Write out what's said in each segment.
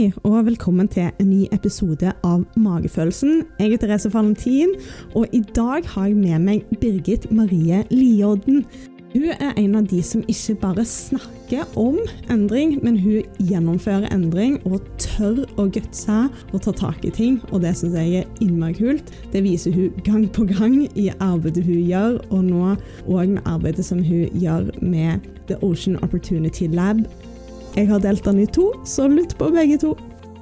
Hei, og velkommen til en ny episode av Magefølelsen. Jeg er Therese Valentin, og i dag har jeg med meg Birgit Marie Liodden. Hun er en av de som ikke bare snakker om endring, men hun gjennomfører endring og tør å gutse og ta tak i ting. Og det syns jeg er innmari kult. Det viser hun gang på gang i arbeidet hun gjør, og nå òg med arbeidet som hun gjør med The Ocean Opportunity Lab. Jeg har delt den i to, så lytt på begge to.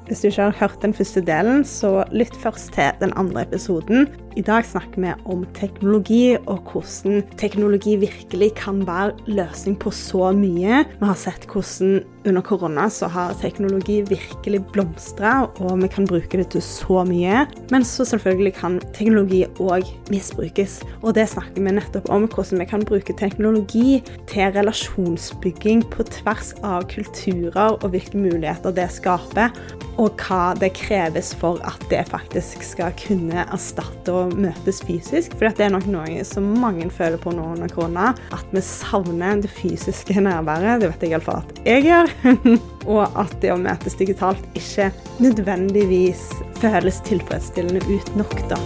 Hvis du ikke har hørt den første delen, så lytt først til den andre episoden. I dag snakker vi om teknologi, og hvordan teknologi virkelig kan være løsning på så mye. Vi har sett hvordan under korona så har teknologi virkelig blomstra, og vi kan bruke det til så mye. Men så selvfølgelig kan teknologi òg misbrukes. Og det snakker vi nettopp om, hvordan vi kan bruke teknologi til relasjonsbygging på tvers av kulturer, og hvilke muligheter det skaper og hva det kreves for at det faktisk skal kunne erstatte og møtes fysisk. For det er nok noe som mange føler på nå under korona, at vi savner det fysiske nærværet. Det vet jeg iallfall at jeg gjør. og at det å møtes digitalt ikke nødvendigvis føles tilfredsstillende ut nok, da.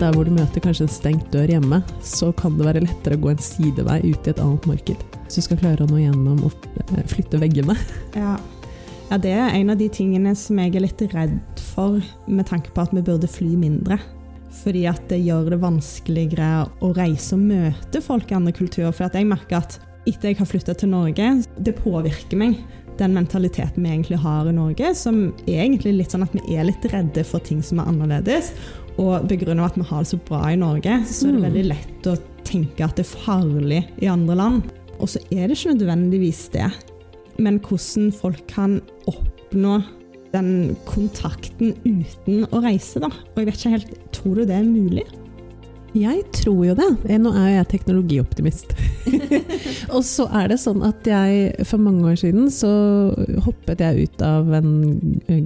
der hvor du møter kanskje en stengt dør hjemme, så kan det være lettere å gå en sidevei ut i et annet marked. Hvis du skal klare å nå gjennom og eh, flytte veggene. Ja. Ja, det er en av de tingene som jeg er litt redd for, med tanke på at vi burde fly mindre. Fordi at det gjør det vanskeligere å reise og møte folk i andre kulturer. For jeg merker at etter jeg har flytta til Norge, det påvirker meg den mentaliteten vi egentlig har i Norge, som er egentlig litt sånn at vi er litt redde for ting som er annerledes. Og begrunnet at vi har det så bra i Norge, så er det mm. veldig lett å tenke at det er farlig i andre land. Og så er det ikke nødvendigvis det. Men hvordan folk kan oppnå den kontakten uten å reise, da. Og jeg vet ikke helt Tror du det er mulig? Jeg tror jo det. Eh, nå er jo jeg teknologioptimist. og så er det sånn at jeg for mange år siden så hoppet jeg ut av en eh,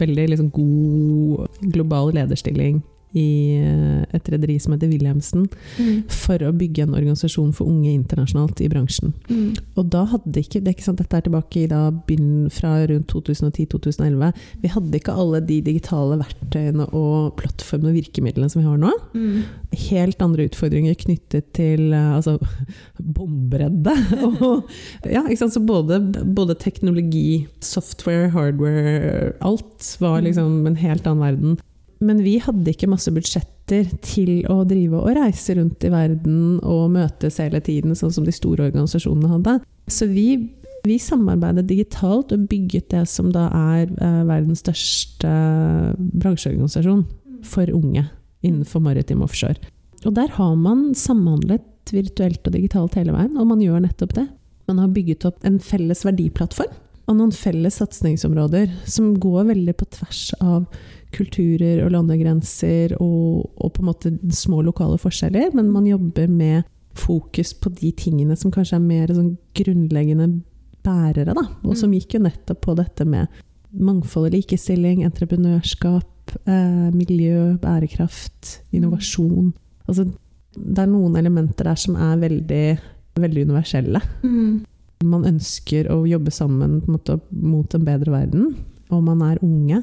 veldig liksom, god global lederstilling i eh, et rederi som heter Wilhelmsen, mm. for å bygge en organisasjon for unge internasjonalt i bransjen. Mm. Og da hadde ikke, det er ikke sant, Dette er tilbake i da, fra rundt 2010-2011. Vi hadde ikke alle de digitale verktøyene og plattformene og virkemidlene som vi har nå. Mm. Helt andre utfordringer knyttet til eh, altså, båndbredde. ja, Så både, både, teknologi, software, hardware Alt var mm. liksom en helt annen verden. Men vi hadde ikke masse budsjetter til å drive og reise rundt i verden og møtes hele tiden, sånn som de store organisasjonene hadde. Så vi, vi samarbeidet digitalt og bygget det som da er eh, verdens største bransjeorganisasjon for unge innenfor maritim offshore. Og der har man samhandlet virtuelt og digitalt hele veien, og man gjør nettopp det. Man har bygget opp en felles verdiplattform og noen felles satsingsområder som går veldig på tvers av kulturer og landegrenser og, og, på en måte små lokale forskjeller, men man jobber med fokus på de tingene som kanskje er mer sånn grunnleggende bærere, da, og som mm. gikk jo nettopp på dette med mangfold og likestilling, entreprenørskap, eh, miljø, bærekraft, innovasjon. Altså, det er noen elementer der som er veldig, veldig universelle. Mm. Man ønsker å jobbe sammen en måte, mot en bedre verden, og man er unge.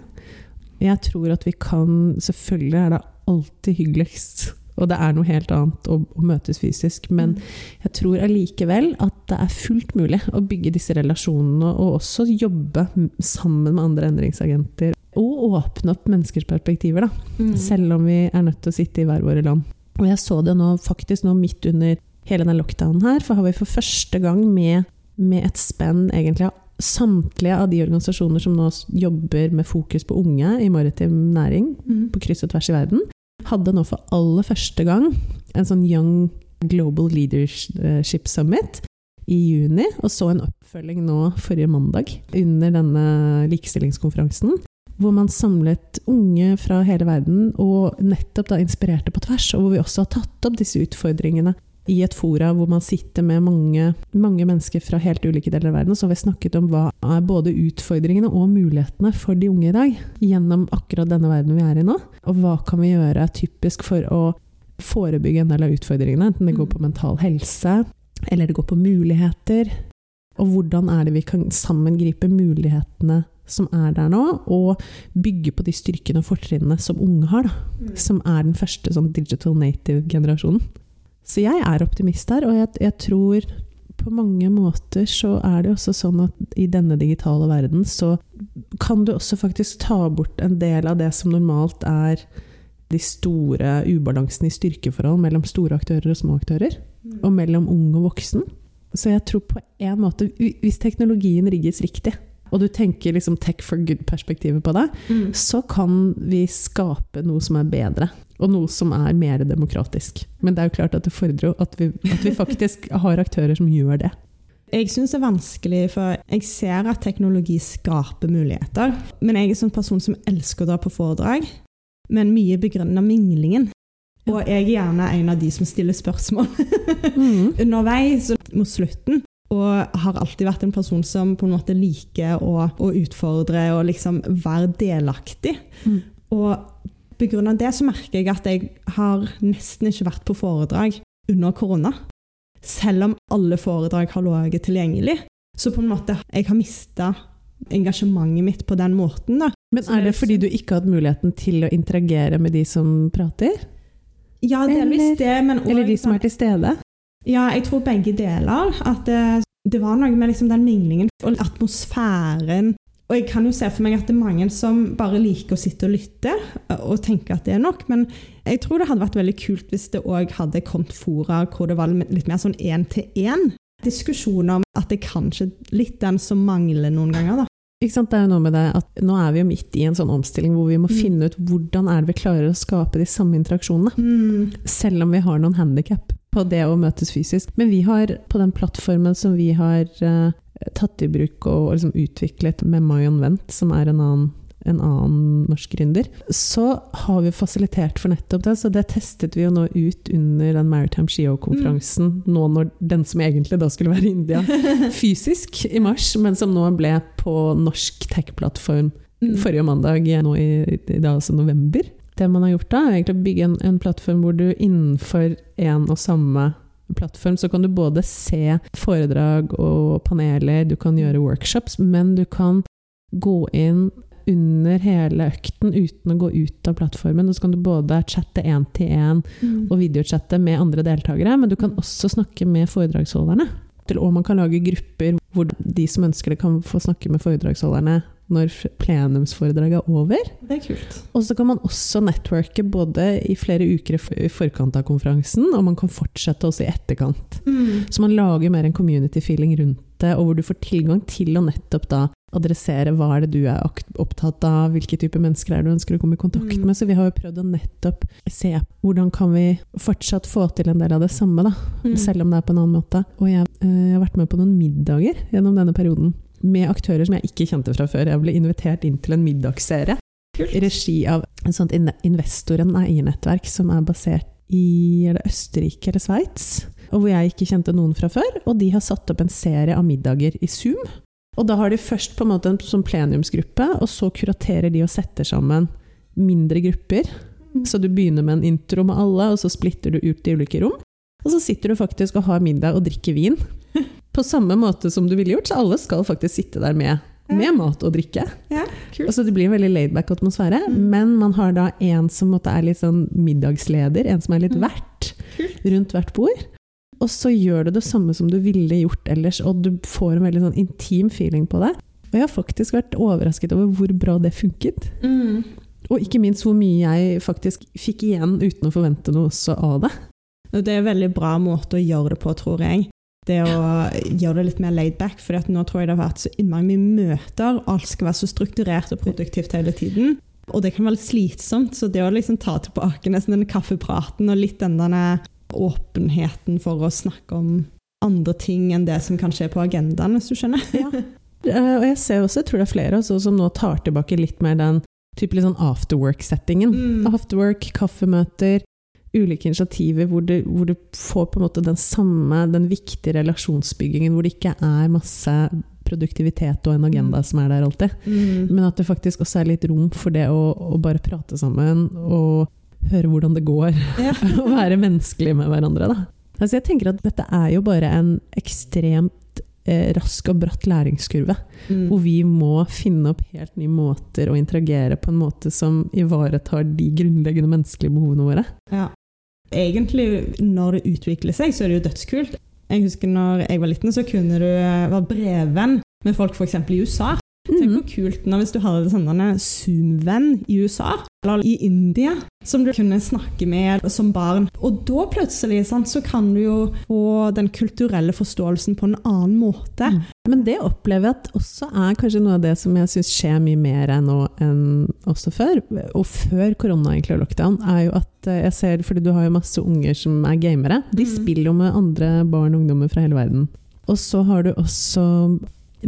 Jeg tror at vi kan Selvfølgelig er det alltid hyggeligst, og det er noe helt annet å, å møtes fysisk, men mm. jeg tror allikevel at det er fullt mulig å bygge disse relasjonene, og også jobbe sammen med andre endringsagenter. Og åpne opp menneskers perspektiver, da. Mm. Selv om vi er nødt til å sitte i hver våre land. Og jeg så det nå, faktisk nå midt under hele den lockdownen her, for har vi for første gang med, med et spenn egentlig av samtlige av de organisasjoner som nå jobber med fokus på unge i maritim næring, mm. på kryss og tvers i verden, hadde nå for aller første gang en sånn Young Global Leadership Summit i juni, og så en oppfølging nå forrige mandag under denne likestillingskonferansen. Hvor man samlet unge fra hele verden og nettopp da inspirerte på tvers, og hvor vi også har tatt opp disse utfordringene i et fora hvor man sitter med mange, mange, mennesker fra helt ulike deler av verden, så har vi snakket om hva er både utfordringene og mulighetene for de unge i dag gjennom akkurat denne verden vi er i nå. Og hva kan vi gjøre typisk for å forebygge en del av utfordringene, enten det går på mm. mental helse, eller det går på muligheter. Og hvordan er det vi kan sammen gripe mulighetene som er der nå, og bygge på de styrkene og fortrinnene som unge har, da. Mm. Som er den første sånn digital native-generasjonen. Så jeg er optimist her, og jeg, jeg tror på mange måter så er det også sånn at i denne digitale verden så kan du også faktisk ta bort en del av det som normalt er de store ubalansene i styrkeforhold mellom store aktører og små aktører, og mellom ung og voksen. Så jeg tror på en måte, hvis teknologien rigges riktig, og du tenker liksom tech for good-perspektivet på det, Mm. så kan vi skape noe som er bedre, og noe som er mer demokratisk. Men det er jo klart at det fordrer jo at vi, at vi faktisk har aktører som gjør det. Jeg syns det er vanskelig, for jeg ser at teknologi skaper muligheter. Men jeg er en sånn person som elsker å dra på foredrag, men mye begrunner minglingen. Og jeg er gjerne en av de som stiller spørsmål Mm. underveis mot slutten. Og har alltid vært en person som på en måte liker å, å utfordre og liksom være delaktig. Mm. Og begrunnet det så merker jeg at jeg har nesten ikke vært på foredrag under korona. Selv om alle foredrag har ligget tilgjengelig. Så på en måte, jeg har mista engasjementet mitt på den måten. da. Men er det fordi du ikke har hatt muligheten til å interagere med de som prater? Ja, delvis det, men Eller de som er til stede? Ja, jeg tror begge deler. At det, det var noe med liksom den minglingen og atmosfæren. Og jeg kan jo se for meg at det er mange som bare liker å sitte og lytte og tenke at det er nok. Men jeg tror det hadde vært veldig kult hvis det òg hadde kommet fora hvor det var litt mer sånn én-til-én. Diskusjoner om at det er kanskje litt den som mangler noen ganger. da. Ikke sant? Det er jo noe med det at nå er vi jo midt i en sånn omstilling hvor vi må Mm. finne ut hvordan er det vi klarer å skape de samme interaksjonene. Selv om vi har noen handikap på det å møtes fysisk. Men vi har på den plattformen som vi har eh, tatt i bruk og, liksom utviklet med Mayon Vent, som er en annen, en annen norsk gründer, så har vi fasilitert for nettopp det. Så det testet vi jo nå ut under den Maritime Shio-konferansen, nå når den som egentlig da skulle være i India, fysisk i mars, men som nå ble på norsk tech-plattform Mm. forrige mandag, nå i, i dag altså november. Det man har gjort da, er egentlig å bygge en, en plattform hvor du innenfor en og samme plattform, så kan du både se foredrag og paneler, du kan gjøre workshops, men du kan gå inn under hele økten uten å gå ut av plattformen. Og så kan du både chatte én til én Mm. og videochatte med andre deltakere, men du kan også snakke med foredragsholderne. Og man kan lage grupper hvor de som ønsker det, kan få snakke med foredragsholderne når plenumsforedraget er over. Det er kult. Og så kan man også networke både i flere uker i forkant av konferansen, og man kan fortsette også i etterkant. Mm. Så man lager mer en community feeling rundt det, og hvor du får tilgang til å nettopp da adressere hva er det du er opptatt av, hvilke typer mennesker er du ønsker å komme i kontakt Mm. med. Så vi har jo prøvd å nettopp se hvordan kan vi fortsatt få til en del av det samme, da, Mm. selv om det er på en annen måte. Og jeg, eh, jeg har vært med på noen middager gjennom denne perioden med aktører som jeg ikke kjente fra før. Jeg ble invitert inn til en middagsserie i regi av et sånt in- investoren eiernettverk som er basert i er Østerrike eller Sveits, og hvor jeg ikke kjente noen fra før. Og de har satt opp en serie av middager i Zoom. Og da har de først på en måte en sånn plenumsgruppe, og så kuraterer de og setter sammen mindre grupper. Så du begynner med en intro med alle, og så splitter du ut i ulike rom. Og så sitter du faktisk og har middag og drikker vin. På samme måte som du ville gjort, så alle skal faktisk sitte der med, med mat og drikke. Ja, kult. så det blir en veldig laidback atmosfære, Mm. men man har da en som måtte er litt sånn middagsleder, en som er litt Mm. vert rundt hvert bord. Og så gjør du det samme som du ville gjort ellers, og du får en veldig sånn intim feeling på det. Og jeg har faktisk vært overrasket over hvor bra det funket. Mm. Og ikke minst hvor mye jeg faktisk fikk igjen uten å forvente noe også av det. Det er en veldig bra måte å gjøre det på, tror jeg. Det å gjøre det litt mer laid back. For nå tror jeg det har vært så innmari mye møter. Alt skal være så strukturert og produktivt hele tiden. Og det kan være litt slitsomt. Så det å liksom ta tilbake nesten den kaffepraten og litt den denne åpenheten for å snakke om andre ting enn det som kanskje er på agendaen, hvis du skjønner. Ja. Og jeg ser også, jeg tror det er flere også, som nå tar tilbake litt mer den type litt sånn afterwork-settingen. Mm. Afterwork, kaffemøter, ulike initiativer hvor du, hvor du får på en måte den samme, den viktige relasjonsbyggingen, hvor det ikke er masse produktivitet og en agenda Mm. som er der alltid. Mm. Men at det faktisk også er litt rom for det å, å bare prate sammen og høre hvordan det går. Ja. og være menneskelig med hverandre. Da. Altså jeg tenker at dette er jo bare en ekstremt eh, rask og bratt læringskurve. Mm. Hvor vi må finne opp helt nye måter å interagere på en måte som ivaretar de grunnleggende menneskelige behovene våre. Ja. Egentlig, når det utvikler seg, så er det jo dødskult. Jeg husker når jeg var liten, så kunne du være brevvenn med folk f.eks. i USA. Tenk Mhm. hvor kult nå hvis du hadde sånn Zoom-venn i USA, eller i India, som du kunne snakke med som barn. Og da plutselig sant, så kan du jo få den kulturelle forståelsen på en annen måte. Mm. Men det opplever jeg at også er kanskje noe av det som jeg syns skjer mye mer nå enn også før. Og før korona egentlig og lockdown, er jo at eh, jeg ser, fordi du har jo masse unger som er gamere, de Mm. spiller jo med andre barn og ungdommer fra hele verden. Og så har du også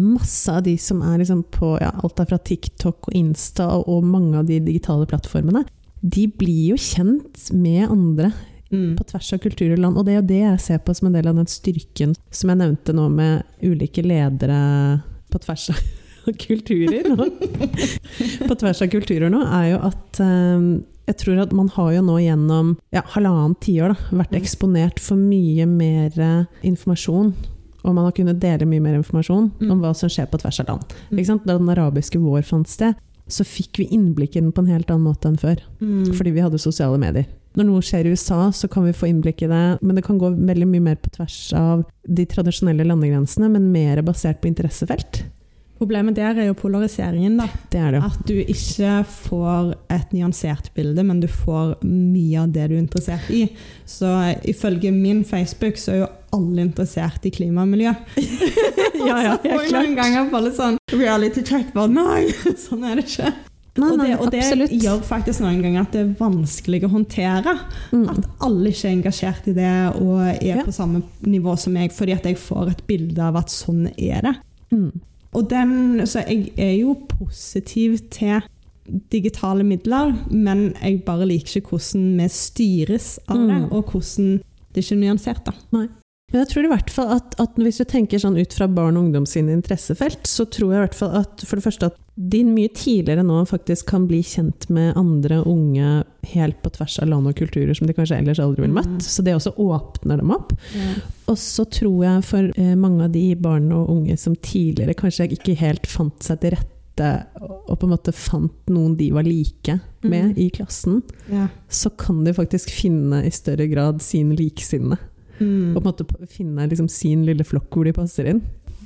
masse av de som er liksom på ja, alt er fra TikTok og Insta og, mange av de digitale plattformene. De blir jo kjent med andre Mm. på tvers av kulturer og land. Og det er jo det jeg ser på som en del av den styrken som jeg nevnte nå med ulike ledere på tvers av kulturer. Nå. på tvers av kulturer nå, er jo at um, jeg tror at man har jo nå gjennom ja, halvannet tiår vært Mm. eksponert for mye mer eh, informasjon. Og man har kunnet dele mye mer informasjon Mm. om hva som skjer på tvers av land. Mm. Da den arabiske vår fant sted, så fikk vi innblikk i den på en helt annen måte enn før. Mm. Fordi vi hadde sosiale medier. Når noe skjer i USA, så kan vi få innblikk i det, men det kan gå veldig mye mer på tvers av de tradisjonelle landegrensene, men mer basert på interessefelt. Problemet der er jo polariseringen, da. Det det. At du ikke får et nyansert bilde, men du får mye av det du er interessert i. Så ifølge min Facebook så er jo alle interessert i klima og miljø. Ja, ja, helt jeg noen klart. ganger bare sånn reality check. Bare nei, sånn er det ikke. Nei, og det, og det gjør faktisk noen ganger at det er vanskelig å håndtere. Mm. At alle ikke er engasjert i det og er Ja. på samme nivå som meg, fordi at jeg får et bilde av at sånn er det. Mm. Og den, så jeg er jo positiv til digitale midler, men jeg bare liker ikke hvordan vi styres av det, Mm. og hvordan det er ikke er nyansert. da. Men jeg tror i hvert fall at, at hvis du tenker sånn ut fra barn og ungdom sine interessefelt, så tror jeg i hvert fall at for det første at de mye tidligere nå faktisk kan bli kjent med andre unge helt på tvers av land og kulturer som de kanskje ellers aldri ville møtt. Mm. Så det også åpner dem opp. Og så tror jeg for eh, mange av de barn og unge som tidligere kanskje ikke helt fant seg til rette og på en måte fant noen de var like med Mm. i klassen, Ja. så kan de faktisk finne i større grad sin likesinnede. Mm. Og på en måte finne liksom sin lille flokk hvor de passer inn.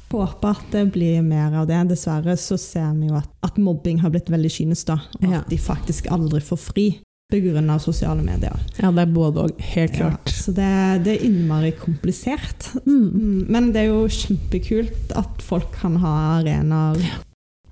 Håper at det blir mer av det. Dessverre så ser vi jo at, at mobbing har blitt veldig kynisk, da. Og Ja. at de faktisk aldri får fri pga. sosiale medier. Ja, det er både og. Helt Ja, klart. så det, det er innmari komplisert. Mm. Mm, Men det er jo kjempekult at folk kan ha arenaer.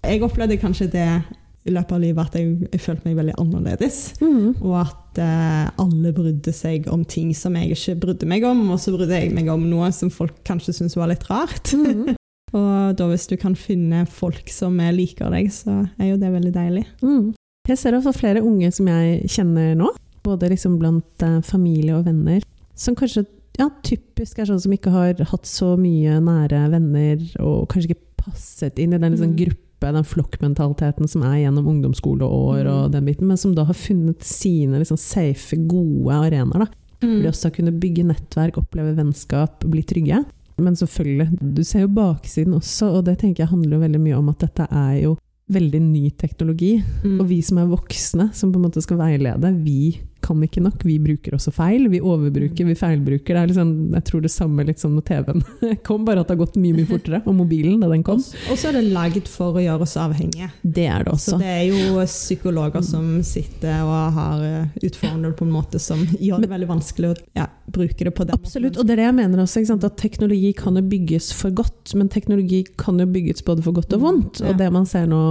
Jeg opplevde kanskje det i løpet av livet at jeg, jeg følte meg veldig annerledes. Mm. Og at eh, alle brydde seg om ting som jeg ikke brydde meg om, og så brydde jeg meg om noe som folk kanskje syntes var litt rart. Mm. Og da hvis du kan finne folk som er liker deg, så er jo det veldig deilig. Mm. Jeg ser også flere unge som jeg kjenner nå, både liksom blant eh, familie og venner, som kanskje ja, typisk er sånn som ikke har hatt så mye nære venner, og kanskje ikke passet inn i den liksom, Mm. Gruppe, den flokkmentaliteten som er gjennom ungdomsskoleår og Mm. den biten, men som da har funnet sine liksom, safe, gode arenaer. Mm. De også har kunnet bygge nettverk, oppleve vennskap, bli trygge. Men selvfølgelig, du ser jo baksiden også, og det tenker jeg handler jo veldig mye om at dette er jo veldig ny teknologi. Mm. Og vi som er voksne, som på en måte skal veilede, vi kan ikke nok. Vi bruker også feil. Vi overbruker, vi feilbruker. Det er liksom, jeg tror det samme litt som når TV-en kom, bare at det har gått mye mye fortere. Og mobilen, da den kom. Og så er det laget for å gjøre oss avhengige. Det er det også. Så det er jo psykologer som sitter og har eh, utformet det på en måte som gjør det veldig vanskelig å ja, bruke det på den Absolutt, måten. og det er det jeg mener også. Ikke sant? At teknologi kan jo bygges for godt, men teknologi kan jo bygges både for godt og vondt. Ja. Og det man ser nå,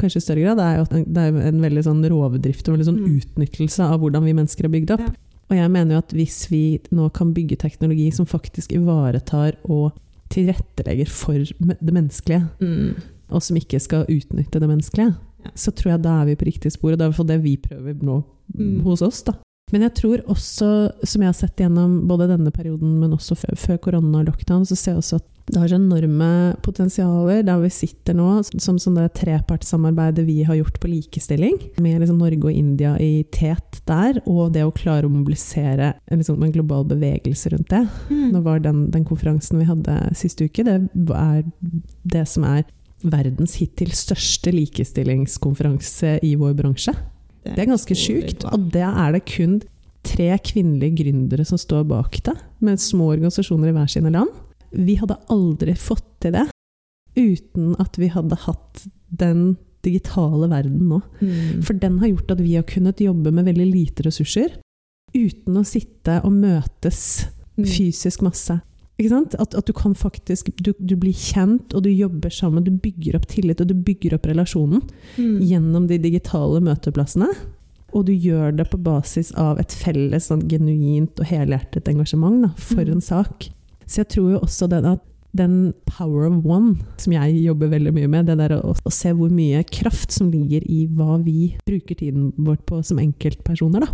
kanskje i større grad, er jo at det er en veldig sånn rovdrift og en veldig sånn Mm. utnyttelse av hvordan vi mennesker har bygd opp. Ja. Og jeg mener jo at hvis vi nå kan bygge teknologi som faktisk ivaretar og tilrettelegger for det menneskelige, Mm. og som ikke skal utnytte det menneskelige, Ja. så tror jeg da er vi på riktig spor. Og det er i hvert fall det vi prøver nå Mm. hos oss. da. Men jeg tror også, som jeg har sett gjennom både denne perioden, men også før, før korona og lockdown, så ser jeg også at Det har enorme potensialer der vi sitter nå, som, som det trepartssamarbeidet vi har gjort på likestilling, med liksom Norge og India i tet der, og det å klare å mobilisere en, liksom, en global bevegelse rundt det. Mm. Nå var den, den konferansen vi hadde sist uke, det er det som er verdens hittil største likestillingskonferanse i vår bransje. Det er ganske sjukt, og det er det kun tre kvinnelige gründere som står bak det, med små organisasjoner i hver sine land. Vi hadde aldri fått til det uten at vi hadde hatt den digitale verden nå. Mm. For den har gjort at vi har kunnet jobbe med veldig lite ressurser, uten å sitte og møtes Mm. fysisk masse. At, at du kan faktisk du, du blir kjent, og du jobber sammen. Du bygger opp tillit, og du bygger opp relasjonen Mm. gjennom de digitale møteplassene. Og du gjør det på basis av et felles sånn, genuint og helhjertet engasjement da, for Mm. en sak. Så jeg tror jo også den at den power of one, som jeg jobber veldig mye med, det der å, å se hvor mye kraft som ligger i hva vi bruker tiden vår på som enkeltpersoner, da.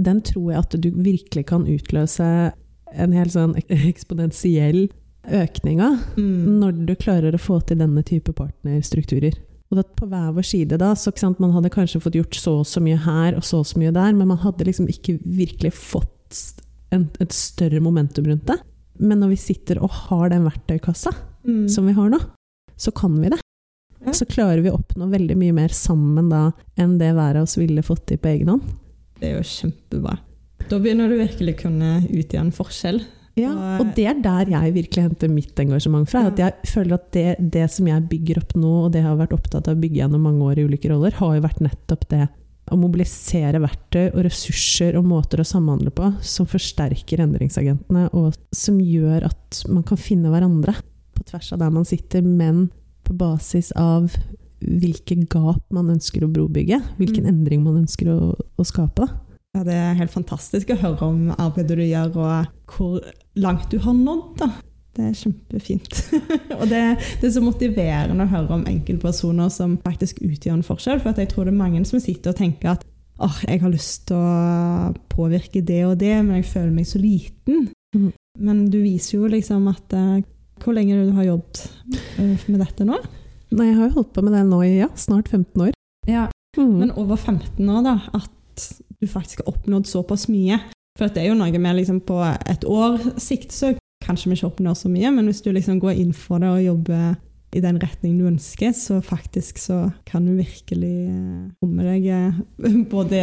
Den tror jeg at du virkelig kan utløse en helt sånn eksponentiell økning av Mm. når du klarer å få til denne type partnerstrukturer. Og at på hver vår side da, så sant, Man hadde kanskje fått gjort så og så mye her og så og så mye der, men man hadde liksom ikke virkelig fått en, et større momentum rundt det. Men når vi sitter og har den verktøykassa Mm. som vi har nå, så kan vi det. Ja. Så klarer vi å oppnå veldig mye mer sammen da enn det hver av oss ville fått til på egen hånd. Det er jo kjempebra. Da begynner du virkelig å kunne utgjøre en forskjell. Ja, Og- det er der jeg virkelig henter mitt engasjement fra. At jeg føler at det, det som jeg bygger opp nå, og det jeg har vært opptatt av å bygge gjennom mange år i ulike roller, har jo vært nettopp det å mobilisere verktøy og ressurser og måter å samhandle på som forsterker endringsagentene, og som gjør at man kan finne hverandre på tvers av der man sitter, men på basis av hvilke gap man ønsker å brobygge, hvilken Mm. endring man ønsker å, å skape. Ja, det er helt fantastisk å høre om arbeidet du gjør, og hvor langt du har nådd. da. Det er kjempefint. og det, det er så motiverende å høre om enkeltpersoner som faktisk utgjør en forskjell. For at jeg tror det er mange som sitter og tenker at oh, jeg har lyst til å påvirke det og det, men jeg føler meg så liten. Mm. Men du viser jo liksom at uh, Hvor lenge du har jobbet uh, med dette nå? Nei, jeg har jo holdt på med det nå i ja, snart 15 år. Ja, Mm. Men over 15 år, da, at du faktisk har oppnådd såpass mye. For det er jo noe med liksom på et år sikt, så kanskje vi ikke oppnår så mye, men hvis du liksom går inn for det og jobber i den retning du ønsker, så faktisk så kan du virkelig romme komme deg eh, både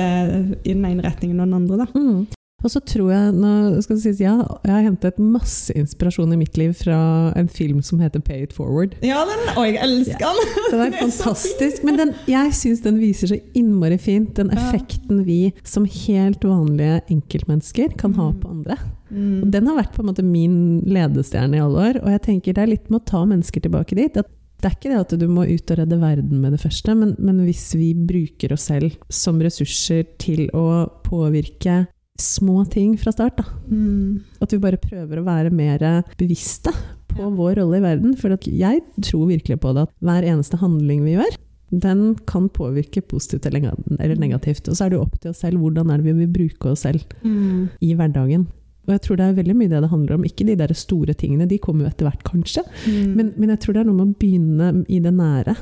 i den ene retningen og den andre, da. Mm. Og så tror jeg, nå skal det sies, ja, jeg har hentet masse inspirasjon i mitt liv fra en film som heter Pay It Forward. Ja, den, og jeg elsker den! Den er Det er fantastisk, men den, jeg syns den viser så innmari fint den effekten vi som helt vanlige enkeltmennesker kan ha Mm. på andre. Og Mm. den har vært på en måte min ledestjerne i alle år, og jeg tenker det er litt med å ta mennesker tilbake dit. at det er ikke det at du må ut og redde verden med det første, men, men hvis vi bruker oss selv som ressurser til å påvirke små ting fra start, da. Mm. At vi bare prøver å være mer bevisste på vår rolle i verden. For at jeg tror virkelig på det at hver eneste handling vi gjør, den kan påvirke positivt eller eller negativt. Og så er det jo opp til oss selv hvordan er det vi vil bruke oss selv Mm. i hverdagen. Og jeg tror det er veldig mye det det handler om. Ikke de der store tingene, de kommer jo etter hvert, kanskje. Mm. Men, men jeg tror det er noe med å begynne i det nære.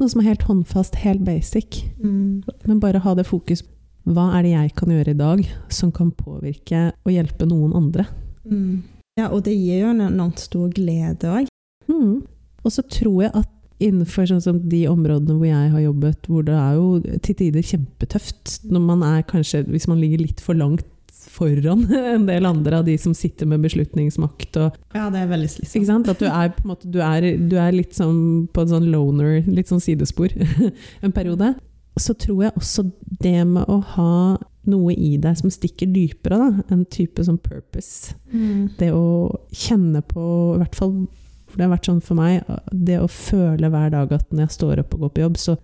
Noe som er helt håndfast, helt basic. Mm. Men bare ha det fokus hva er det jeg kan gjøre i dag som kan påvirke og hjelpe noen andre? Mm. Ja, og det gir jo en enormt stor glede òg. Mm. Og så tror jeg at innenfor sånn som de områdene hvor jeg har jobbet, hvor det er jo til tider kjempetøft når man er kanskje, Hvis man ligger litt for langt foran en del andre av de som sitter med beslutningsmakt og Ja, det er veldig slitsomt. sant? At du er, måte, du er, du er litt sånn på en sånn loner, litt sånn sidespor en periode. Så tror jeg også det med å ha noe i deg som stikker dypere, da, en type sånn purpose. Mm. Det å kjenne på, i hvert fall for det har vært sånn for meg, det å føle hver dag at når jeg står opp og går på jobb, så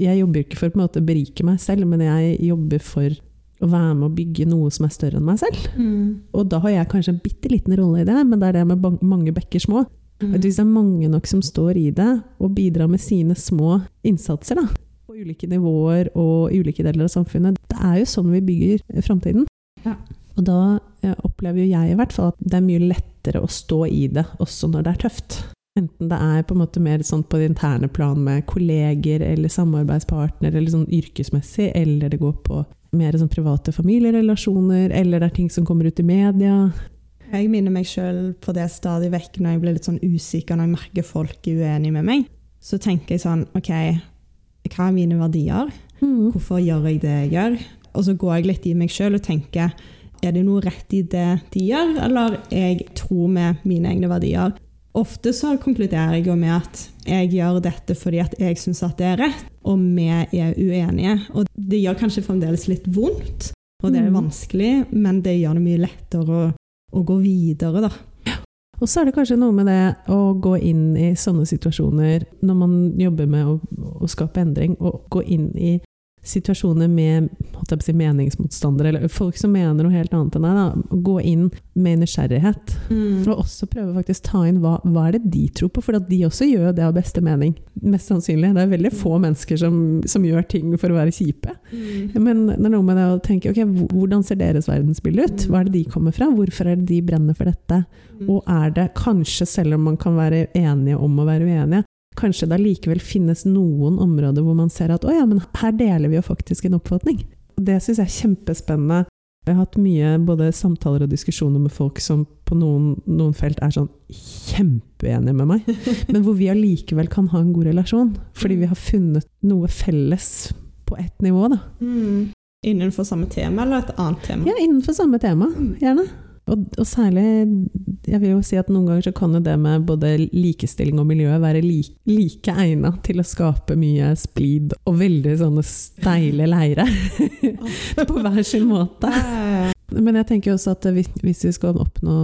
jeg jobber ikke for å berike meg selv, men jeg jobber for å være med å bygge noe som er større enn meg selv. Mm. Og da har jeg kanskje en bitte liten rolle i det, men det er det med mange bekker små. Mm. At hvis det er mange nok som står i det, og bidrar med sine små innsatser, da, på ulike nivåer og i ulike deler av samfunnet, det er jo sånn vi bygger framtiden. Ja. Og da eh, opplever jo jeg i hvert fall at det er mye lettere lettere å stå i det også når det er tøft. Enten det er på en måte mer sånn på det interne plan med kolleger eller samarbeidspartner, eller sånn yrkesmessig, eller det går på mer sånn private familierelasjoner, eller det er ting som kommer ut i media. Jeg minner meg sjøl på det stadig vekk når jeg blir litt sånn usikker, når jeg merker folk er uenige med meg. Så tenker jeg sånn OK, hva er mine verdier? Mm. Hvorfor gjør jeg det jeg gjør? Og så går jeg litt i meg sjøl og tenker er det noe rett i det de gjør, eller jeg tror med mine egne verdier? Ofte så konkluderer jeg jo med at jeg gjør dette fordi at jeg syns at det er rett, og vi er uenige. Og det gjør kanskje fremdeles litt vondt, og det er Mm. vanskelig, men det gjør det mye lettere å, å gå videre, da. Og så er det kanskje noe med det å gå inn i sånne situasjoner når man jobber med å, å skape endring, og gå inn i situasjoner med si, meningsmotstandere, eller folk som mener noe helt annet enn deg. Gå inn med nysgjerrighet. Og også prøve faktisk ta inn hva, hva er det de tror på, for at de også gjør det av beste mening. Mest sannsynlig. Det er veldig få mennesker som, som gjør ting for å være kjipe. Men det er noe med det å tenke ok, hvordan ser deres verdensbilde ut? Hva er det de kommer fra? Hvorfor er det de brenner for dette? Og er det kanskje, selv om man kan være enige om å være uenige, kanskje det allikevel finnes noen områder hvor man ser at å ja, men her deler vi jo faktisk en oppfatning. Og det syns jeg er kjempespennende. Jeg har hatt mye både samtaler og diskusjoner med folk som på noen, noen felt er sånn kjempeenige med meg, men hvor vi allikevel kan ha en god relasjon. Fordi vi har funnet noe felles på ett nivå, da. Mm. Innenfor samme tema eller et annet tema? Ja, innenfor samme tema, gjerne. Og, og særlig, jeg vil jo si at noen ganger så kan jo det med både likestilling og miljø være like, like egna til å skape mye splid og veldig sånne steile leire. på hver sin måte. Men jeg tenker også at hvis, vi skal oppnå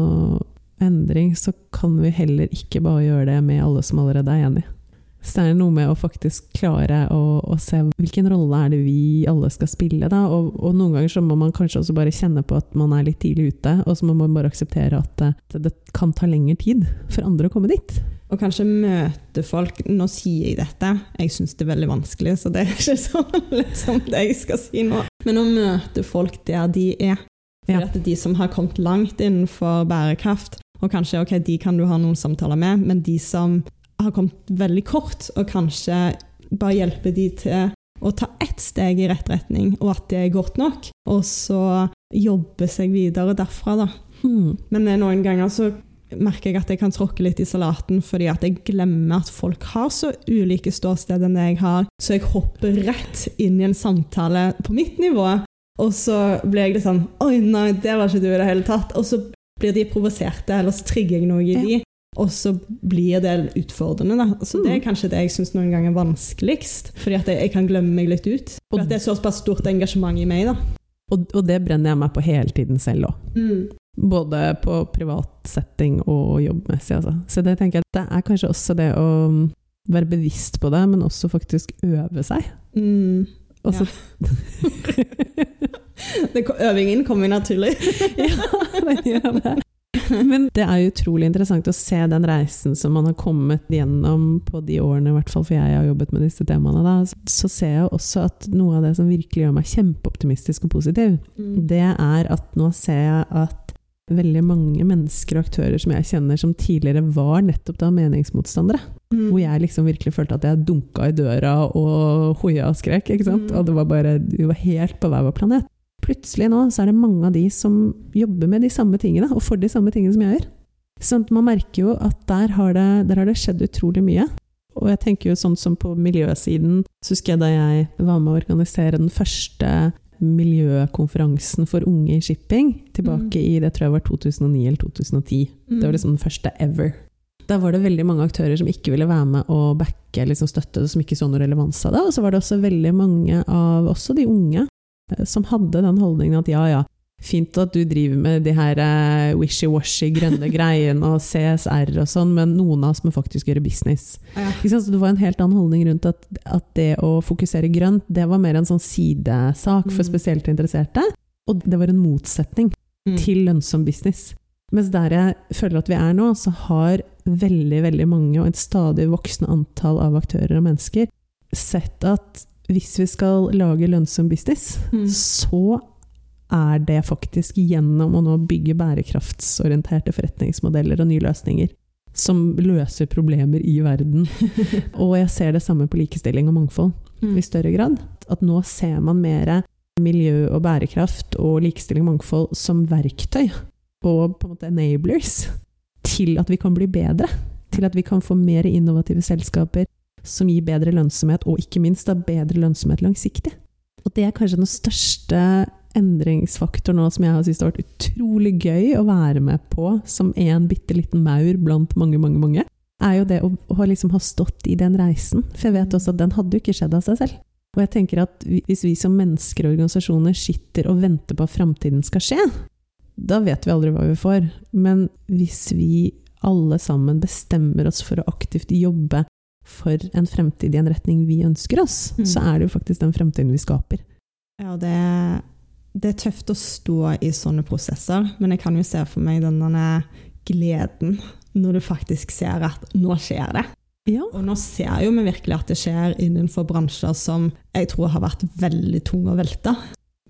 endring, så kan vi heller ikke bare gjøre det med alle som allerede er enige. Så det er noe med å faktisk klare å, å se hvilken rolle er det vi alle skal spille. Da? Og, og, noen ganger så må man kanskje også bare kjenne på at man er litt tidlig ute, og så må man bare akseptere at det, det kan ta lengre tid for andre å komme dit. Og kanskje møte folk Nå sier jeg dette, jeg syns det er veldig vanskelig, så det er ikke så liksom det jeg skal si nå. Men å møte folk der de er. For at det de som har kommet langt innenfor bærekraft, og kanskje ok, de kan du ha noen samtaler med, men de som har kommet veldig kort, og kanskje bare hjelpe de til å ta ett steg i rett retning, og at det er godt nok, og så jobbe seg videre derfra, da. Mm. Men eh, noen ganger så merker jeg at jeg kan tråkke litt i salaten fordi at jeg glemmer at folk har så ulike ståsted enn det jeg har, så jeg hopper rett inn i en samtale på mitt nivå, og så blir jeg litt sånn Oi, nei, det var ikke du i det hele tatt. Og så blir de provoserte, eller så trigger jeg noe i Ja. de. Og så blir det utfordrende. Da. Så Det er Mm. kanskje det jeg syns noen ganger er vanskeligst. Fordi at jeg, jeg kan glemme meg litt ut. For det er såpass stort engasjement i meg. da. Og, og det brenner jeg meg på hele tiden selv òg. Både på privat setting og jobbmessig. Altså. Så det tenker jeg det er kanskje også det å være bevisst på det, men også faktisk øve seg. Mm. Og så- Det, øvingen kommer naturlig. ja, det gjør det. Men det er jo utrolig interessant å se den reisen som man har kommet gjennom på de årene, i hvert fall for jeg har jobbet med disse temaene. Da. Så ser jeg også at noe av det som virkelig gjør meg kjempeoptimistisk og positiv, Mm. det er at nå ser jeg at veldig mange mennesker og aktører som jeg kjenner som tidligere var nettopp da meningsmotstandere, Mm. hvor jeg liksom virkelig følte at jeg dunka i døra og hoia og skrek, ikke sant? Mm. Og det var bare, vi var helt på hver vår planet. Plutselig nå så er det mange av de som jobber med de samme tingene, og for de samme tingene som jeg gjør. Sånn at man merker jo at der har, det, der har det skjedd utrolig mye. Og jeg tenker jo sånn som på miljøsiden, så husker jeg da jeg var med å organisere den første miljøkonferansen for unge i shipping, tilbake Mm. i det tror jeg var 2009 eller 2010. Det var liksom den første ever. Da var det veldig mange aktører som ikke ville være med og backe, liksom støtte som ikke så noe relevans av det. Og så var det også veldig mange av også de unge som hadde den holdningen at ja, ja, fint at du driver med de her eh, wishy-washy grønne greiene og CSR og sånn, men noen av oss må faktisk gjøre business. Ja. Så det var en helt annen holdning rundt at, at det å fokusere grønt, det var mer en sånn sidesak for Mm. spesielt interesserte. Og det var en motsetning Mm. til lønnsom business. Mens der jeg føler at vi er nå, så har veldig, veldig mange, og et stadig voksende antall av aktører og mennesker, sett at hvis vi skal lage lønnsom business, Mm. så er det faktisk gjennom å nå bygge bærekraftsorienterte forretningsmodeller og nye løsninger som løser problemer i verden. og jeg ser det samme på likestilling og mangfold Mm. i større grad. At nå ser man mer miljø og bærekraft og likestilling og mangfold som verktøy og på en måte enablers til at vi kan bli bedre. Til at vi kan få mer innovative selskaper som gir bedre lønnsomhet, og ikke minst da bedre lønnsomhet langsiktig. Og det er kanskje den største endringsfaktoren nå som jeg har syntes har vært utrolig gøy å være med på som en bitte liten maur blant mange, mange, mange, er jo det å, å liksom ha stått i den reisen. For jeg vet også at den hadde jo ikke skjedd av seg selv. Og jeg tenker at hvis vi som mennesker og organisasjoner sitter og venter på at framtiden skal skje, da vet vi aldri hva vi får. Men hvis vi alle sammen bestemmer oss for å aktivt jobbe for en fremtid i en retning vi ønsker oss, Mm. så er det jo faktisk den fremtiden vi skaper. Ja, det, det er tøft å stå i sånne prosesser, men jeg kan jo se for meg denne gleden når du faktisk ser at nå skjer det. Ja. Og nå ser jo vi virkelig at det skjer innenfor bransjer som jeg tror har vært veldig tunge å velte.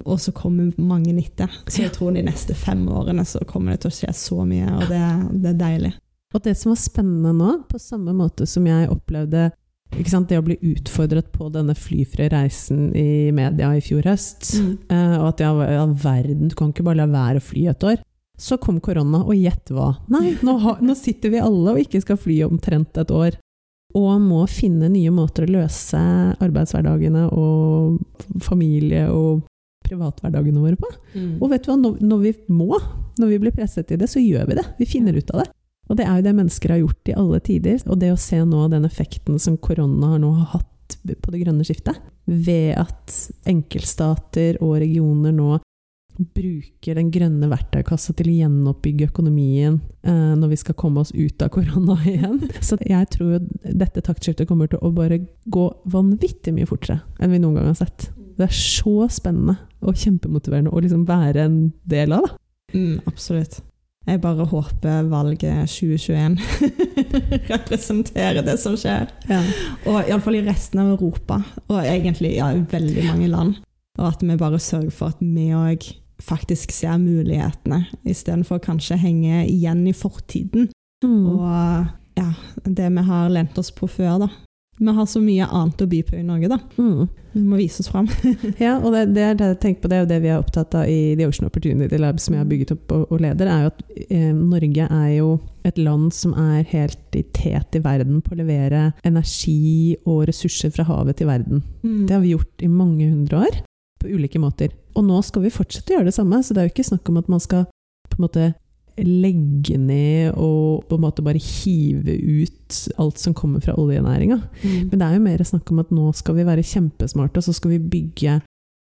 Og så kommer mange etter. Så jeg tror de neste fem årene så kommer det til å skje så mye, og det, det er deilig. Og det som var spennende nå, på samme måte som jeg opplevde det å bli utfordret på denne flyfrie reisen i media i fjor høst, eh, og at ja, ja, verden, du kan ikke bare la være å fly et år. Så kom korona, og gjett hva? Nei, nå, har, nå sitter vi alle og ikke skal fly omtrent et år. Og må finne nye måter å løse arbeidshverdagene og familie- og privathverdagene våre på. Mm. Og vet du hva, når, når vi må, når vi blir presset i det, så gjør vi det. Vi finner ut av det. Og det er jo det mennesker har gjort i alle tider. Og det å se nå den effekten som korona har nå hatt på det grønne skiftet, ved at enkeltstater og regioner nå bruker den grønne verktøykassa til å gjenoppbygge økonomien eh, når vi skal komme oss ut av korona igjen. Så jeg tror dette taktskiftet kommer til å bare gå vanvittig mye fortere enn vi noen gang har sett. Det er så spennende og kjempemotiverende å liksom være en del av. Da. Mm, absolutt. Jeg bare håper valget 2021 representerer det som skjer. Ja. Og iallfall i resten av Europa, og egentlig ja, i veldig mange land. Og at vi bare sørger for at vi òg faktisk ser mulighetene, istedenfor kanskje henge igjen i fortiden. Mm. Og ja, det vi har lent oss på før, da. Vi har så mye annet å by på i Norge, da. Mm. Vi må vise oss fram. Ja, og det, det, er det, jeg tenker på, det er jo det vi er opptatt av i The Ocean Opportunity Lab, som jeg har bygget opp og, og leder, er jo at eh, Norge er jo et land som er helt i tet i verden på å levere energi og ressurser fra havet til verden. Det har vi gjort i mange hundre år, på ulike måter. Og nå skal vi fortsette å gjøre det samme, så det er jo ikke snakk om at man skal på en måte legge ned og på en måte bare hive ut alt som kommer fra oljenæringa. Mm. Men det er jo mer snakk om at nå skal vi være kjempesmarte, og så skal vi bygge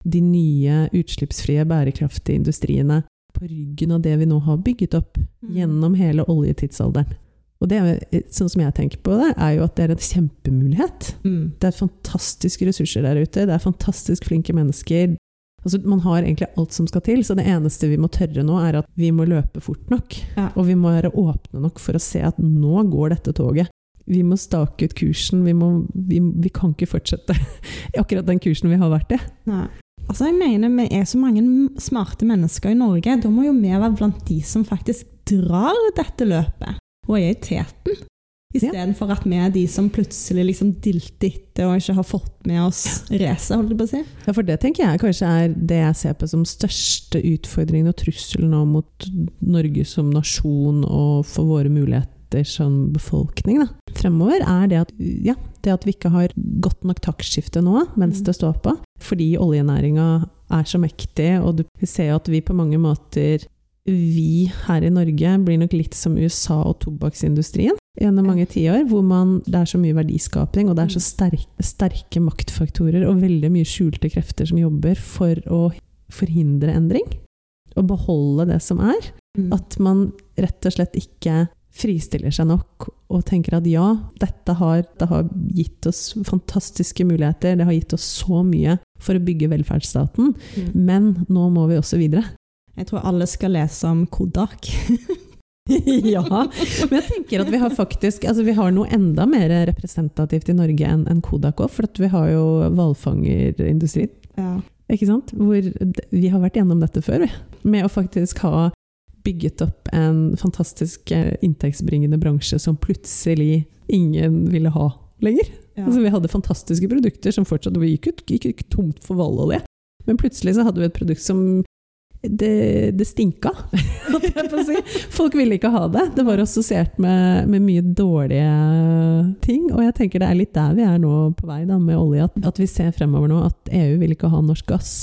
de nye utslippsfrie, bærekraftige industriene på ryggen av det vi nå har bygget opp Mm. gjennom hele oljetidsalderen. Og det er, sånn som jeg tenker på det, er jo at det er en kjempemulighet. Mm. Det er fantastiske ressurser der ute, det er fantastisk flinke mennesker. Altså, man har egentlig alt som skal til, så det eneste vi må tørre nå, er at vi må løpe fort nok. Ja. Og vi må være åpne nok for å se at nå går dette toget. Vi må stake ut kursen, vi, må, vi, vi kan ikke fortsette i akkurat den kursen vi har vært i. Nei. Altså, jeg mener Vi er så mange smarte mennesker i Norge. Da må jo vi være blant de som faktisk drar dette løpet, og er i teten. Istedenfor at vi er de som plutselig liksom dilter etter og ikke har fått med oss racet, holdt jeg på å si. Ja, for det tenker jeg kanskje er det jeg ser på som største utfordringen og trusselen nå mot Norge som nasjon og for våre muligheter som befolkning da. fremover, er det at, ja, det at vi ikke har godt nok taktskifte nå mens det står på, fordi oljenæringa er så mektig, og du ser jo at vi på mange måter vi her i Norge blir nok litt som USA og tobakksindustrien gjennom mange tiår, hvor man, det er så mye verdiskaping, og det er så sterke, sterke maktfaktorer og veldig mye skjulte krefter som jobber for å forhindre endring. Og beholde det som er. Mm. At man rett og slett ikke fristiller seg nok og tenker at ja, dette har, det har gitt oss fantastiske muligheter, det har gitt oss så mye for å bygge velferdsstaten, Mm. men nå må vi også videre. Jeg tror alle skal lese om Kodak. ja, men jeg tenker at vi har faktisk altså vi har noe enda mer representativt i Norge enn en Kodak òg, for at vi har jo hvalfangerindustrien. Ja. Ikke sant? Hvor vi har vært gjennom dette før, vi. Med å faktisk ha bygget opp en fantastisk eh, inntektsbringende bransje som plutselig ingen ville ha lenger. Ja. Altså, vi hadde fantastiske produkter som fortsatt gikk ut, gikk ut tomt for hvalolje. Men plutselig så hadde vi et produkt som det, det stinka, holdt jeg på å si. Folk ville ikke ha det. Det var assosiert med, med mye dårlige ting. Og jeg tenker det er litt der vi er nå på vei da, med olje. At, at vi ser fremover nå at EU vil ikke ha norsk gass.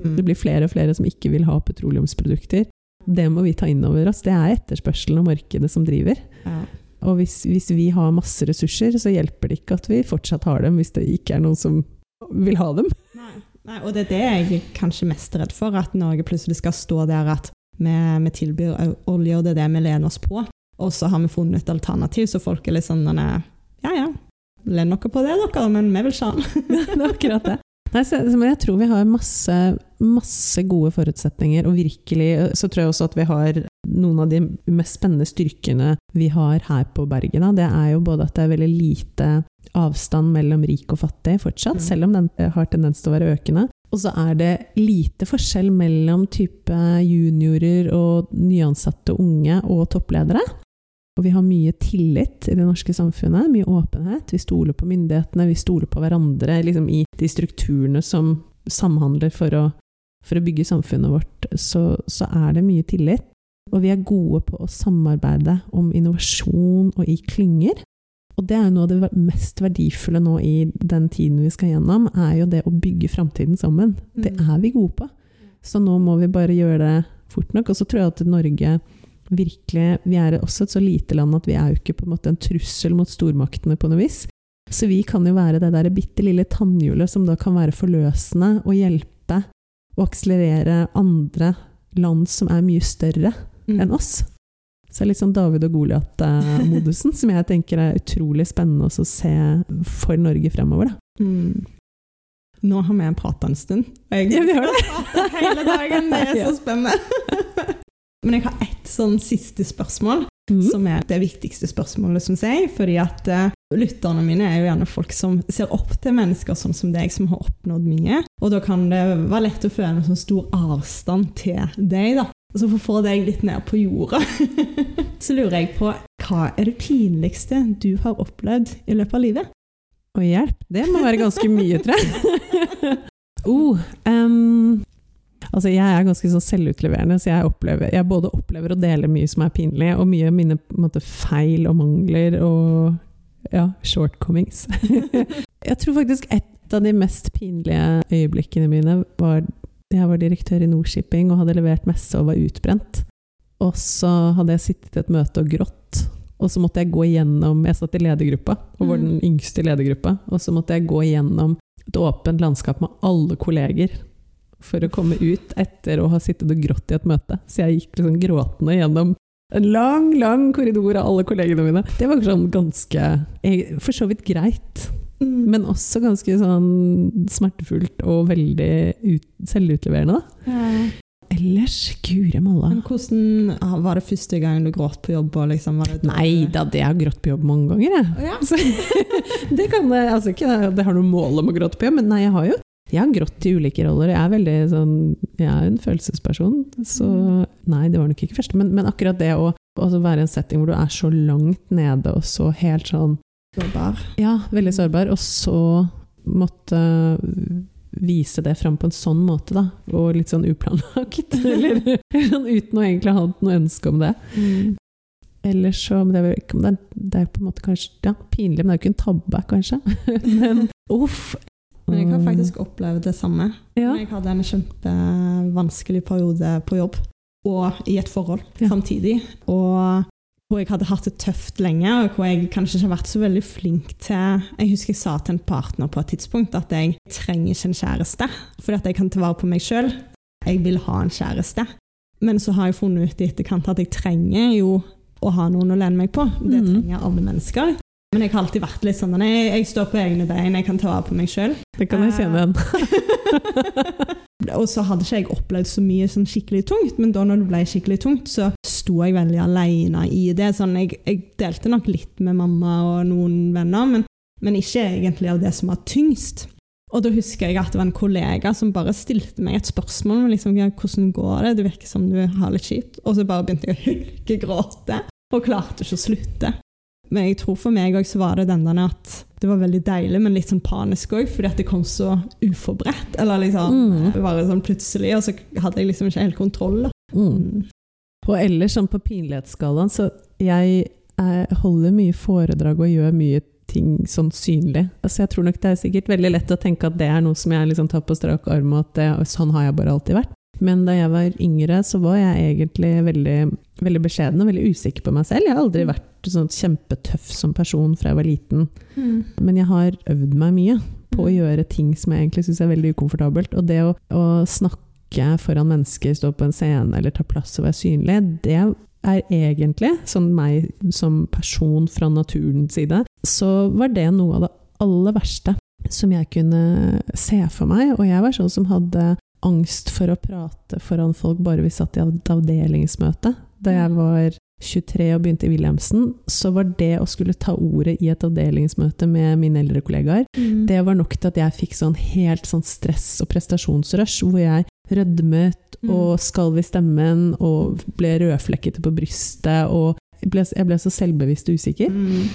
Mm. Det blir flere og flere som ikke vil ha petroleumsprodukter. Det må vi ta inn over oss. Det er etterspørselen og markedet som driver. Ja. Og hvis, hvis vi har masse ressurser, så hjelper det ikke at vi fortsatt har dem, hvis det ikke er noen som vil ha dem. Nei. Nei, og det er det jeg er kanskje mest redd for, at Norge plutselig skal stå der at vi, vi tilbyr olje, og det er det vi lener oss på. Og så har vi funnet et alternativ, så folk er litt sånn Ja ja, len dere på det, dere, men vi vil ikke ha den. det er akkurat det. Nei, så, jeg tror vi har masse, masse gode forutsetninger, og virkelig så tror jeg også at vi har noen av de mest spennende styrkene vi har her på berget. Det er jo både at det er veldig lite avstand mellom rik og fattig fortsatt, Mm. selv om den har tendens til å være økende. Og så er det lite forskjell mellom type juniorer og nyansatte unge og toppledere. Og vi har mye tillit i det norske samfunnet, mye åpenhet. Vi stoler på myndighetene, vi stoler på hverandre liksom i de strukturene som samhandler for å, for å bygge samfunnet vårt. Så, så er det mye tillit. Og vi er gode på å samarbeide om innovasjon og i klynger. Og det er noe av det mest verdifulle nå i den tiden vi skal gjennom, er jo det å bygge framtiden sammen. Det Mm. er vi gode på. Så nå må vi bare gjøre det fort nok. Og så tror jeg at Norge virkelig Vi er også et så lite land at vi er jo ikke på en måte en trussel mot stormaktene på noe vis. Så vi kan jo være det der bitte lille tannhjulet som da kan være forløsende og hjelpe og akselerere andre land som er mye større Mm. enn oss. Så det er litt sånn David og Goliat-modusen, som jeg tenker er utrolig spennende å se for Norge fremover. Da. Mm. Nå har vi prata en stund. Jeg, Ja, vi har det. Hele dagen. Det er så spennende. Men jeg har ett sånn siste spørsmål, Mm. som er det viktigste spørsmålet, syns jeg. Fordi at uh, lytterne mine er jo gjerne folk som ser opp til mennesker sånn som deg, som har oppnådd mye. Og da kan det være lett å føle en sånn stor avstand til deg, da. Så for å få deg litt ned på jorda, så lurer jeg på hva er det pinligste du har opplevd i løpet av livet? Å, hjelp, det må være ganske mye, tror jeg. oh, um, altså jeg er ganske sånn selvutleverende, så jeg, opplever, jeg både opplever og deler mye som er pinlig, og mye av mine måte, feil og mangler og ja, shortcomings. jeg tror faktisk et av de mest pinlige øyeblikkene mine var jeg var direktør i Nordshipping og hadde levert messe og var utbrent. Og så hadde jeg sittet i et møte og grått. Og så måtte jeg gå igjennom Jeg satt i ledergruppa, og var den yngste i ledergruppa. Og så måtte jeg gå igjennom et åpent landskap med alle kolleger for å komme ut etter å ha sittet og grått i et møte. Så jeg gikk liksom gråtende gjennom en lang, lang korridor av alle kollegene mine. Det var sånn ganske eh, For så vidt greit. Mm. Men også ganske sånn smertefullt og veldig ut, selvutleverende. Ja. Ellers, guri malla. Men hvordan ah, Var det første gang du gråt på jobb? Liksom, var det Nei da, det har grått på jobb mange ganger, jeg. Ja. Så, det kan jeg, altså ikke jeg har noe mål om å gråte på jobb, men nei, jeg har jo jeg har grått i ulike roller. Jeg er veldig sånn Jeg er en følelsesperson, så nei, det var nok ikke første. Men, men akkurat det å være i en setting hvor du er så langt nede og så helt sånn Sårbar. Ja, veldig sårbar. Og så måtte vise det fram på en sånn måte, da. Og litt sånn uplanlagt. Eller sånn uten å egentlig ha noe ønske om det. Mm. Eller så men det er, ikke- det, er, det er på en måte kanskje ja, pinlig, men det er jo ikke en tabbe, kanskje. men uff. Men jeg har faktisk opplevd det samme. ja. Jeg hadde en kjempevanskelig periode på jobb, og i et forhold Ja. samtidig. Og hvor jeg hadde hatt det tøft lenge, og hvor jeg kanskje ikke har vært så veldig flink til Jeg husker jeg sa til en partner på et tidspunkt at jeg trenger ikke en kjæreste, fordi at jeg kan ta vare på meg sjøl. Jeg vil ha en kjæreste. Men så har jeg funnet ut i etterkant at jeg trenger jo å ha noen å lene meg på. Det Mhm. trenger alle mennesker. Men jeg har alltid vært litt sånn jeg, jeg står på egne bein, jeg kan ta vare på meg sjøl. Det kan jeg kjenne igjen. Og så hadde ikke jeg opplevd så mye sånn skikkelig tungt, men da når det ble skikkelig tungt, så sto jeg veldig alene i det. Sånn, jeg, jeg delte nok litt med mamma og noen venner, men, men ikke egentlig av det som var tyngst. Og da husker jeg at det var en kollega som bare stilte meg et spørsmål. Liksom, ja, 'Hvordan går det? Det virker som du har litt kjipt.' Og så bare begynte jeg å hulkegråte, og klarte ikke å slutte. Men jeg tror for meg òg så var det den der at det var veldig deilig, men litt sånn panisk òg, fordi at det kom så uforberedt. Eller liksom Mm. bare sånn plutselig, og så hadde jeg liksom ikke helt kontroll. da. Mm. Mm. Og ellers sånn på pinlighetsskalaen, så jeg eh, holder mye foredrag og gjør mye ting sånn synlig. Altså jeg tror nok det er sikkert veldig lett å tenke at det er noe som jeg liksom tar på strak arm, og at det, og sånn har jeg bare alltid vært. Men da jeg var yngre, så var jeg egentlig veldig, veldig beskjeden og veldig usikker på meg selv. Jeg har aldri vært sånn kjempetøff som person fra jeg var liten. Men jeg har øvd meg mye på å Mm. gjøre ting som jeg egentlig syns er veldig ukomfortabelt. Og det å, å snakke foran mennesker, stå på en scene eller ta plass og være synlig, det er egentlig, sånn meg som person fra naturens side, så var det noe av det aller verste som jeg kunne se for meg. Og jeg var sånn som hadde angst for å prate foran folk bare vi satt i et avdelingsmøte. Da jeg var 23 og begynte i Wilhelmsen, så var det å skulle ta ordet i et avdelingsmøte med mine eldre kollegaer, Mm. det var nok til at jeg fikk sånn helt sånn stress- og prestasjonsrush, hvor jeg rødmet Mm. og skalv i stemmen og ble rødflekkete på brystet. og jeg ble, så selvbevisst usikker. Mm.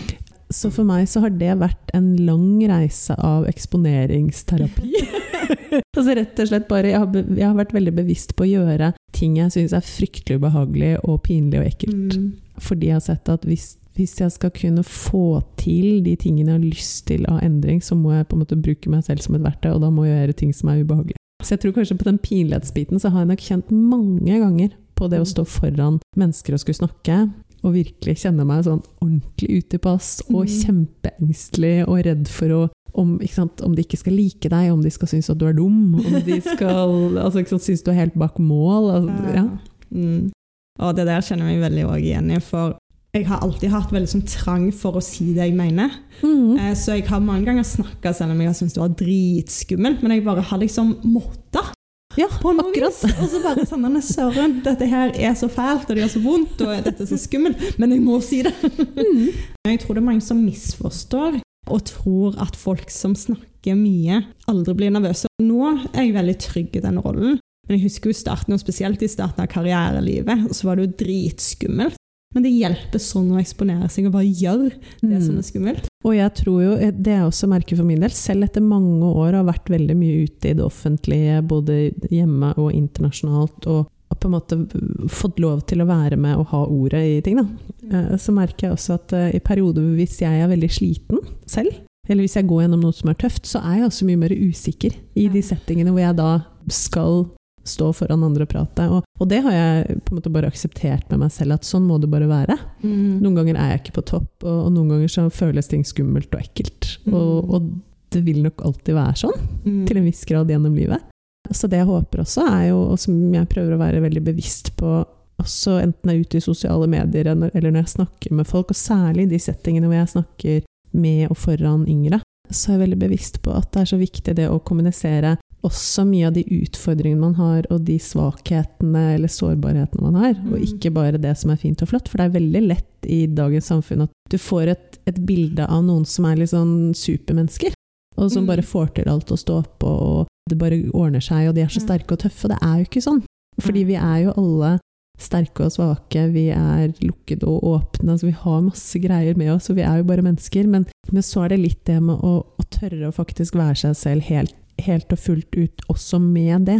Så for meg så har det vært en lang reise av eksponeringsterapi. altså rett og slett bare, jeg har, jeg har vært veldig bevisst på å gjøre ting jeg syns er fryktelig ubehagelig og pinlig og ekkelt. Mm. Fordi jeg har sett at hvis, hvis jeg skal kunne få til de tingene jeg har lyst til av endring, så må jeg på en måte bruke meg selv som et verktøy, og da må jeg gjøre ting som er ubehagelige. Så jeg tror kanskje på den pinlighetsbiten så har jeg nok kjent mange ganger på det å stå foran mennesker og skulle snakke, og virkelig kjenne meg sånn ordentlig ute i pass, og Mm. kjempeengstelig og redd for å om, sant, om de ikke skal like deg, om de skal synes at du er dum, om de skal altså, sant, synes du er helt bak mål. Altså, ja. Mm. Og det der kjenner jeg meg veldig igjen i, for jeg har alltid hatt veldig sånn trang for å si det jeg mener. Mm. Eh, Så jeg har mange ganger snakka selv om jeg har syntes det var dritskummelt, men jeg bare har liksom måttet. Ja, På noe akkurat. vis. Og så bare sånn «Nei, Søren, dette her er så fælt, og det gjør så vondt, og dette er så skummelt, men jeg må si det. Mm. Jeg tror det er mange som misforstår og tror at folk som snakker mye, aldri blir nervøse. Nå er jeg veldig trygg i den rollen, men jeg husker jo starten, og spesielt i starten av karrierelivet, så var det jo dritskummelt. Men det hjelper sånn å eksponere seg og bare gjøre det som Mhm. er skummelt. Og jeg tror jo, eh, det jeg også merker for min del, selv etter mange år har vært veldig mye ute i det offentlige, både hjemme og internasjonalt, og og på en måte fått lov til å være med og ha ordet i ting, da. Eh, Så merker jeg også at eh, i perioder hvis jeg er veldig sliten selv, eller hvis jeg går gjennom noe som er tøft, så er jeg også mye mer usikker i de settingene hvor jeg da skal stå foran andre og prate. Og, og det har jeg på en måte bare akseptert med meg selv, at sånn må det bare være. Mm. Noen ganger er jeg ikke på topp, og, og noen ganger så føles ting skummelt og ekkelt. Mm. Og, og det vil nok alltid være sånn, Mm. til en viss grad gjennom livet. Så det jeg håper også, er jo, og som jeg prøver å være veldig bevisst på, også enten jeg er ute i sosiale medier eller når jeg snakker med folk, og særlig i de settingene hvor jeg snakker med og foran yngre, så er jeg veldig bevisst på at det er så viktig det å kommunisere også mye av de utfordringene man har, og de svakhetene eller sårbarhetene man har, og Mm. ikke bare det som er fint og flott. For det er veldig lett i dagens samfunn at du får et, et bilde av noen som er litt sånn supermennesker, og som Mm. bare får til alt å stå på, og det bare ordner seg, og de er så sterke og tøffe. Og det er jo ikke sånn. Fordi vi er jo alle sterke og svake, vi er lukkede og åpne, altså vi har masse greier med oss, og vi er jo bare mennesker. Men, men så er det litt det med å, å tørre å faktisk være seg selv helt, helt og fullt ut, også med det.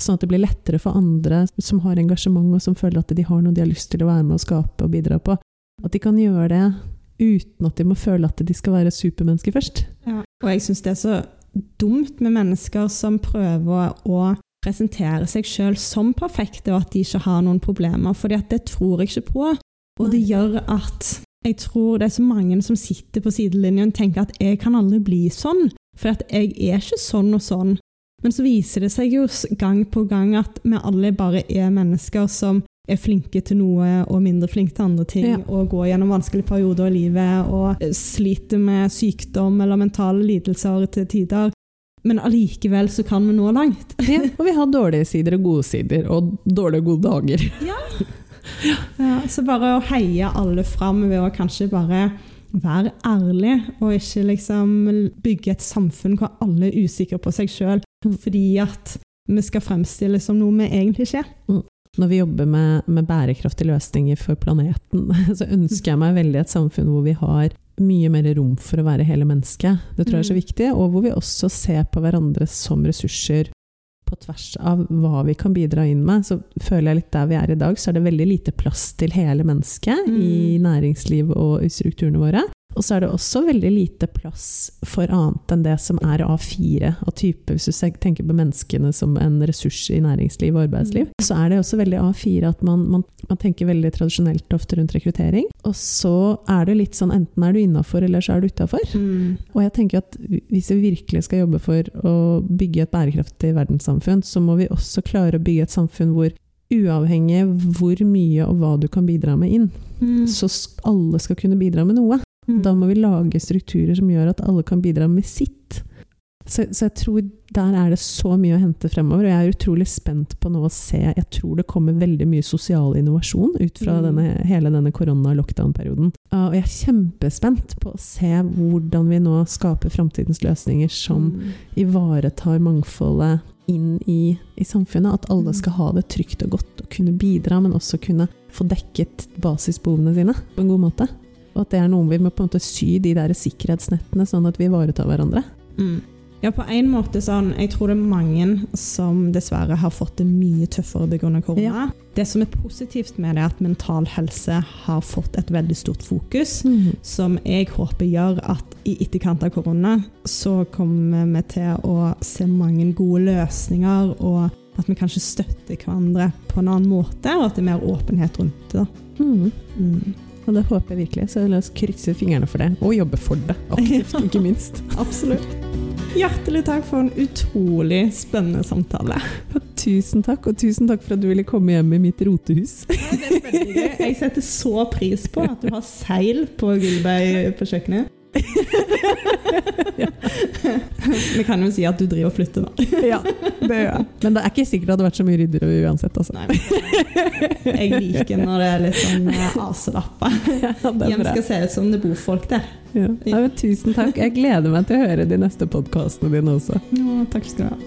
Sånn at det blir lettere for andre som har engasjement, og som føler at de har noe de har lyst til å være med og skape og bidra på. At de kan gjøre det uten at de må føle at de skal være supermennesker først. Ja. Og jeg syns det er så dumt med mennesker som prøver å presentere seg sjøl som perfekte, og at de ikke har noen problemer. For det tror jeg ikke på. Og det gjør at jeg tror det er så mange som sitter på sidelinjen og tenker at jeg kan aldri bli sånn, for at jeg er ikke sånn og sånn. Men så viser det seg jo gang på gang at vi alle bare er mennesker som er flinke til noe og mindre flinke til andre ting, Ja. og går gjennom vanskelige perioder i livet og eh, sliter med sykdom eller mentale lidelser til tider. Men allikevel så kan vi nå langt. Ja, og vi har dårlige sider og gode sider, og dårlige og gode dager. Ja, så bare å heie alle fram ved å kanskje bare være ærlig, og ikke liksom bygge et samfunn hvor alle er usikre på seg sjøl Mm. fordi at vi skal fremstilles som noe vi egentlig ikke er. Når vi jobber med, med bærekraftige løsninger for planeten, så ønsker jeg meg veldig et samfunn hvor vi har mye mer rom for å være hele mennesket. Det tror jeg er så Mm. viktig. Og hvor vi også ser på hverandre som ressurser på tvers av hva vi kan bidra inn med. Så føler jeg litt der vi er i dag, så er det veldig lite plass til hele mennesket i Mm. næringsliv og i strukturene våre. Og så er det også veldig lite plass for annet enn det som er A4 av type, hvis du tenker på menneskene som en ressurs i næringsliv og arbeidsliv. Mm. Så er det også veldig A4 at man, man, man tenker veldig tradisjonelt ofte rundt rekruttering. Og så er det litt sånn enten er du innafor, eller så er du utafor. Og jeg tenker at hvis vi virkelig skal jobbe for å bygge et bærekraftig verdenssamfunn, så må vi også klare å bygge et samfunn hvor uavhengig hvor mye og hva du kan bidra med inn, Mm. så alle skal kunne bidra med noe. Da må vi lage strukturer som gjør at alle kan bidra med sitt. Så, så jeg tror der er det så mye å hente fremover, og jeg er utrolig spent på nå å se Jeg tror det kommer veldig mye sosial innovasjon ut fra Mm. denne, hele denne korona-lockdown-perioden. Uh, Og jeg er kjempespent på å se hvordan vi nå skaper framtidens løsninger som Mm. ivaretar mangfoldet inn i, i samfunnet. At alle Mm. skal ha det trygt og godt og kunne bidra, men også kunne få dekket basisbehovene sine på en god måte. Og at det er noe vi må på en måte sy de der sikkerhetsnettene, sånn at vi ivaretar hverandre. Mm. Ja, på en måte sånn Jeg tror det er mange som dessverre har fått det mye tøffere pga. korona. Ja. Det som er positivt med det, er at mental helse har fått et veldig stort fokus. Som jeg håper gjør at i etterkant av korona så kommer vi til å se mange gode løsninger, og at vi kanskje støtter hverandre på en annen måte, og at det er mer åpenhet rundt det. da. Mm. Mm. Og det håper jeg virkelig, så la oss krysse fingrene for det. Og jobbe for det, aktivt, ikke minst. Absolutt. Hjertelig takk for en utrolig spennende samtale. Tusen takk, og tusen takk for at du ville komme hjem i mitt rotehus. Det er gøy. Jeg setter så pris på at du har seil på gulvet på kjøkkenet. Vi kan jo si at du driver og flytter nå. ja, det gjør jeg. Men det er ikke sikkert det hadde vært så mye ryddigere uansett, altså. Nei, jeg liker når det er litt sånn eh, aselappa. Ja, Hjem skal se ut som det bor folk der. Ja. Ja, tusen takk. Jeg gleder meg til å høre de neste podkastene dine også. Ja, takk skal du ha.